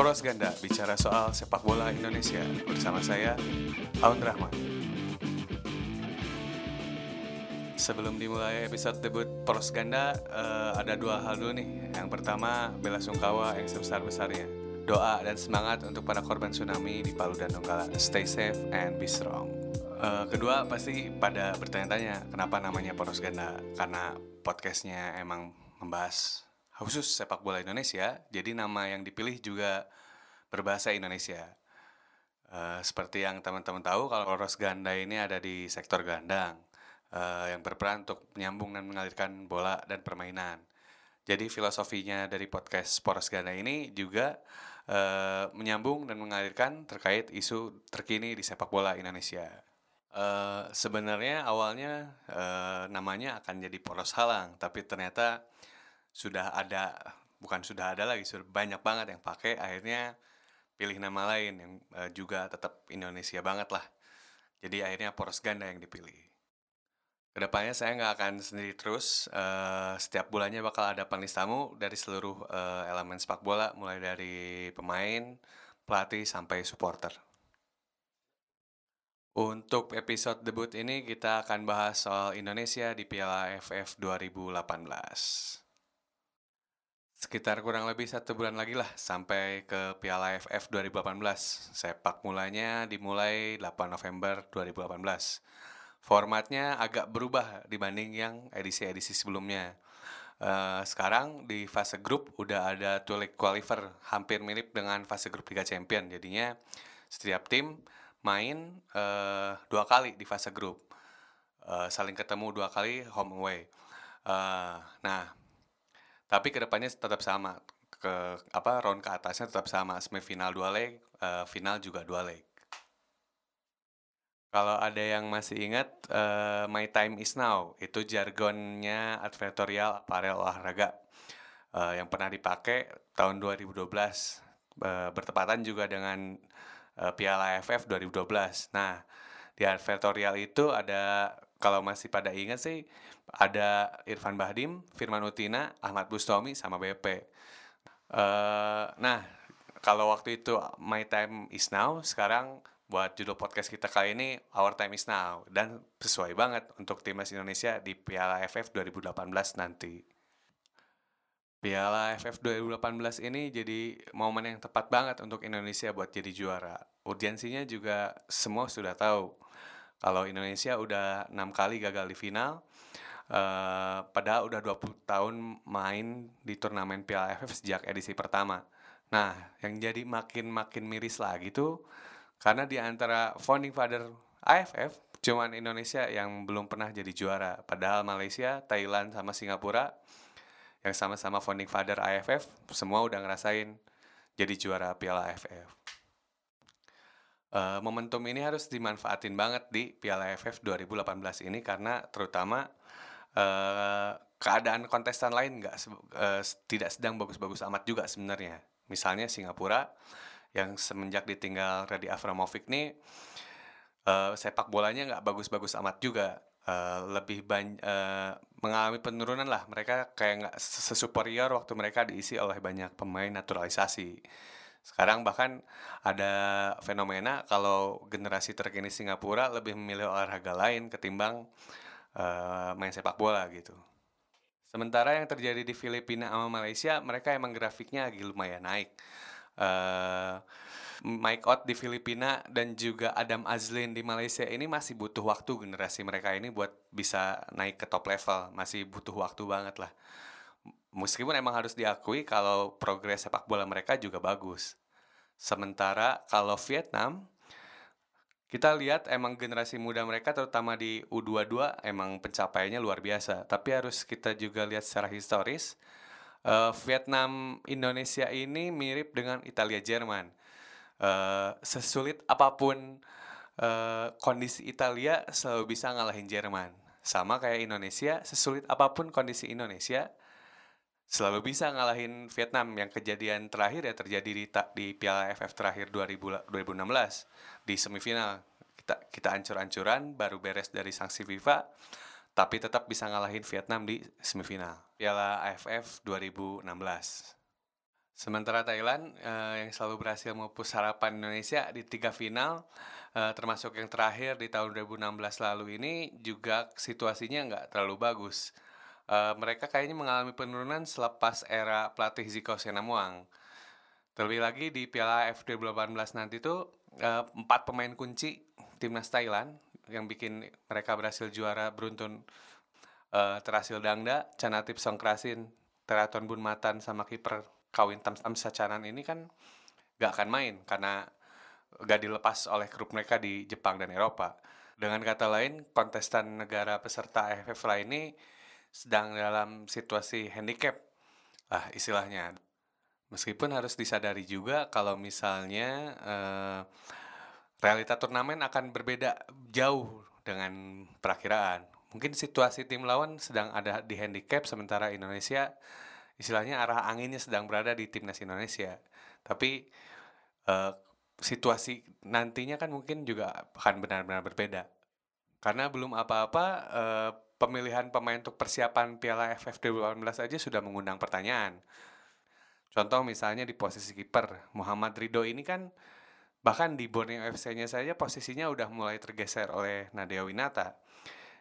Poros Ganda bicara soal sepak bola Indonesia bersama saya Aun Rahman. Sebelum dimulai episode debut Poros Ganda, uh, ada dua hal dulu nih. Yang pertama, bela sungkawa yang sebesar-besarnya. Doa dan semangat untuk para korban tsunami di Palu dan Donggala. Stay safe and be strong. Uh, kedua, pasti pada bertanya-tanya kenapa namanya Poros Ganda. Karena podcastnya emang membahas khusus sepak bola Indonesia, jadi nama yang dipilih juga berbahasa Indonesia. Uh, seperti yang teman-teman tahu, kalau poros ganda ini ada di sektor gandang, uh, yang berperan untuk menyambung dan mengalirkan bola dan permainan. Jadi filosofinya dari podcast poros ganda ini juga uh, menyambung dan mengalirkan terkait isu terkini di sepak bola Indonesia. Uh, sebenarnya awalnya uh, namanya akan jadi poros halang, tapi ternyata sudah ada bukan sudah ada lagi sudah banyak banget yang pakai akhirnya pilih nama lain yang uh, juga tetap Indonesia banget lah. Jadi akhirnya poros ganda yang dipilih. Ke depannya saya nggak akan sendiri terus uh, setiap bulannya bakal ada panelis tamu dari seluruh uh, elemen sepak bola mulai dari pemain pelatih sampai supporter. Untuk episode debut ini kita akan bahas soal Indonesia di Piala AFF 2018 Sekitar kurang lebih satu bulan lagi lah sampai ke Piala AFF 2018. Sepak mulanya dimulai 8 November 2018. Formatnya agak berubah dibanding yang edisi-edisi sebelumnya. Uh, sekarang di fase grup udah ada two leg qualifier hampir mirip dengan fase grup Liga Champion. Jadinya setiap tim main uh, dua kali di fase grup. Uh, saling ketemu dua kali home away. Uh, nah, tapi ke depannya tetap sama ke apa round ke atasnya tetap sama semifinal dua leg uh, final juga dua leg. Kalau ada yang masih ingat uh, my time is now itu jargonnya advertorial apparel olahraga. Uh, yang pernah dipakai tahun 2012 uh, bertepatan juga dengan uh, Piala AFF 2012 nah di advertorial itu ada kalau masih pada ingat sih ada Irfan Bahdim, Firman Utina, Ahmad Bustomi sama BP. Uh, eh, nah, kalau waktu itu My Time Is Now, sekarang buat judul podcast kita kali ini Our Time Is Now dan sesuai banget untuk timnas Indonesia di Piala AFF 2018 nanti. Piala AFF 2018 ini jadi momen yang tepat banget untuk Indonesia buat jadi juara. Urgensinya juga semua sudah tahu. Kalau Indonesia udah enam kali gagal di final, Uh, padahal udah 20 tahun main di turnamen Piala AFF sejak edisi pertama. Nah, yang jadi makin-makin miris lagi tuh karena di antara founding father AFF cuman Indonesia yang belum pernah jadi juara. Padahal Malaysia, Thailand sama Singapura yang sama-sama founding father AFF semua udah ngerasain jadi juara Piala AFF. Uh, momentum ini harus dimanfaatin banget di Piala AFF 2018 ini karena terutama uh, keadaan kontestan lain nggak uh, tidak sedang bagus-bagus amat juga sebenarnya. Misalnya Singapura yang semenjak ditinggal Redi Avramovic nih uh, sepak bolanya nggak bagus-bagus amat juga. Uh, lebih banyak uh, mengalami penurunan lah mereka kayak nggak sesuperior waktu mereka diisi oleh banyak pemain naturalisasi sekarang bahkan ada fenomena kalau generasi terkini Singapura lebih memilih olahraga lain ketimbang uh, main sepak bola gitu. Sementara yang terjadi di Filipina sama Malaysia, mereka emang grafiknya lagi lumayan naik. Uh, Mike Ott di Filipina dan juga Adam Azlin di Malaysia ini masih butuh waktu generasi mereka ini buat bisa naik ke top level, masih butuh waktu banget lah. Meskipun emang harus diakui kalau progres sepak bola mereka juga bagus. Sementara kalau Vietnam kita lihat emang generasi muda mereka terutama di U22 emang pencapaiannya luar biasa. Tapi harus kita juga lihat secara historis. Uh, Vietnam Indonesia ini mirip dengan Italia Jerman. Uh, sesulit apa pun uh, kondisi Italia selalu bisa ngalahin Jerman. Sama kayak Indonesia, sesulit apa pun kondisi Indonesia selalu bisa ngalahin Vietnam yang kejadian terakhir ya terjadi di di Piala AFF terakhir 2000, 2016 di semifinal kita kita ancur-ancuran baru beres dari sanksi FIFA tapi tetap bisa ngalahin Vietnam di semifinal Piala AFF 2016. Sementara Thailand uh, yang selalu berhasil memupus harapan Indonesia di tiga final, uh, termasuk yang terakhir di tahun 2016 lalu ini juga situasinya nggak terlalu bagus. Uh, mereka kayaknya mengalami penurunan selepas era pelatih Ziko Senamuang. Terlebih lagi di Piala AFF 2018 nanti tuh uh, empat pemain kunci timnas Thailand yang bikin mereka berhasil juara beruntun uh, Terasil Dangda, Canatip Songkrasin, Teraton Bunmatan sama kiper kawin tam sacanan ini kan gak akan main karena gak dilepas oleh grup mereka di Jepang dan Eropa. Dengan kata lain, kontestan negara peserta AFF lain ini sedang dalam situasi handicap lah istilahnya. Meskipun harus disadari juga kalau misalnya eh, realita turnamen akan berbeda jauh dengan perakiraan. Mungkin situasi tim lawan sedang ada di handicap sementara Indonesia istilahnya arah anginnya sedang berada di timnas Indonesia. Tapi uh, situasi nantinya kan mungkin juga akan benar-benar berbeda. Karena belum apa-apa uh, pemilihan pemain untuk persiapan Piala AFF 2018 aja sudah mengundang pertanyaan. Contoh misalnya di posisi kiper, Muhammad Ridho ini kan bahkan di Borneo FC-nya saja posisinya udah mulai tergeser oleh Nadia Winata.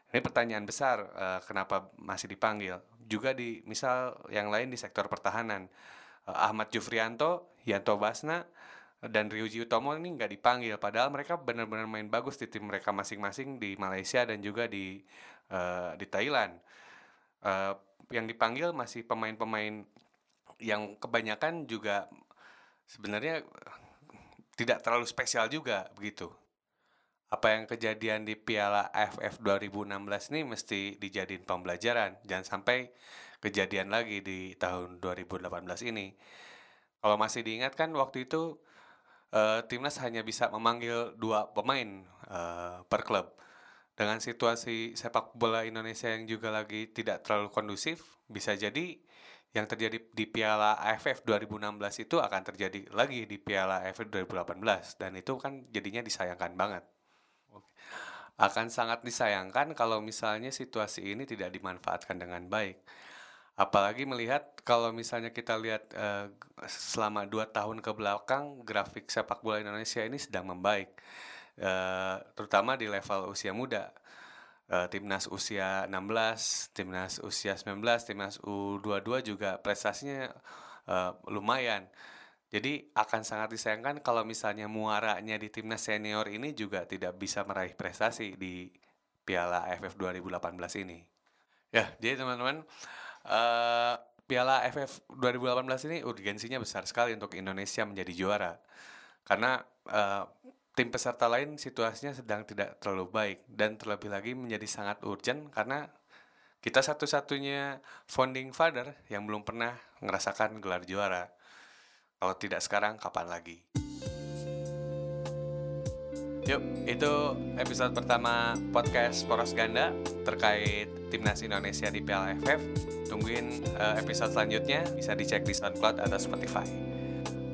Ini pertanyaan besar, uh, kenapa masih dipanggil? juga di misal yang lain di sektor pertahanan uh, Ahmad Jufrianto, Yanto Basna dan Ryuji Utomo ini nggak dipanggil padahal mereka benar-benar main bagus di tim mereka masing-masing di Malaysia dan juga di uh, di Thailand. Uh, yang dipanggil masih pemain-pemain yang kebanyakan juga sebenarnya tidak terlalu spesial juga begitu apa yang kejadian di Piala AFF 2016 ini mesti dijadiin pembelajaran. Jangan sampai kejadian lagi di tahun 2018 ini. Kalau masih diingatkan waktu itu uh, timnas hanya bisa memanggil dua pemain uh, per klub. Dengan situasi sepak bola Indonesia yang juga lagi tidak terlalu kondusif, bisa jadi yang terjadi di Piala AFF 2016 itu akan terjadi lagi di Piala AFF 2018 dan itu kan jadinya disayangkan banget. Akan sangat disayangkan kalau misalnya situasi ini tidak dimanfaatkan dengan baik. Apalagi melihat kalau misalnya kita lihat uh, selama dua tahun ke belakang grafik sepak bola Indonesia ini sedang membaik, uh, terutama di level usia muda. Uh, timnas usia 16, timnas usia 19, timnas U22 juga prestasinya uh, lumayan. Jadi akan sangat disayangkan kalau misalnya muaranya di timnas senior ini juga tidak bisa meraih prestasi di Piala AFF 2018 ini. Ya, jadi teman-teman, uh, Piala AFF 2018 ini urgensinya besar sekali untuk Indonesia menjadi juara. Karena uh, tim peserta lain situasinya sedang tidak terlalu baik dan terlebih lagi menjadi sangat urgent karena kita satu-satunya founding father yang belum pernah merasakan gelar juara. Kalau tidak sekarang, kapan lagi? Yuk, itu episode pertama podcast Poros Ganda terkait Timnas Indonesia di Piala AFF. Tungguin uh, episode selanjutnya, bisa dicek di SoundCloud atau Spotify.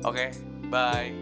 Oke, okay, bye.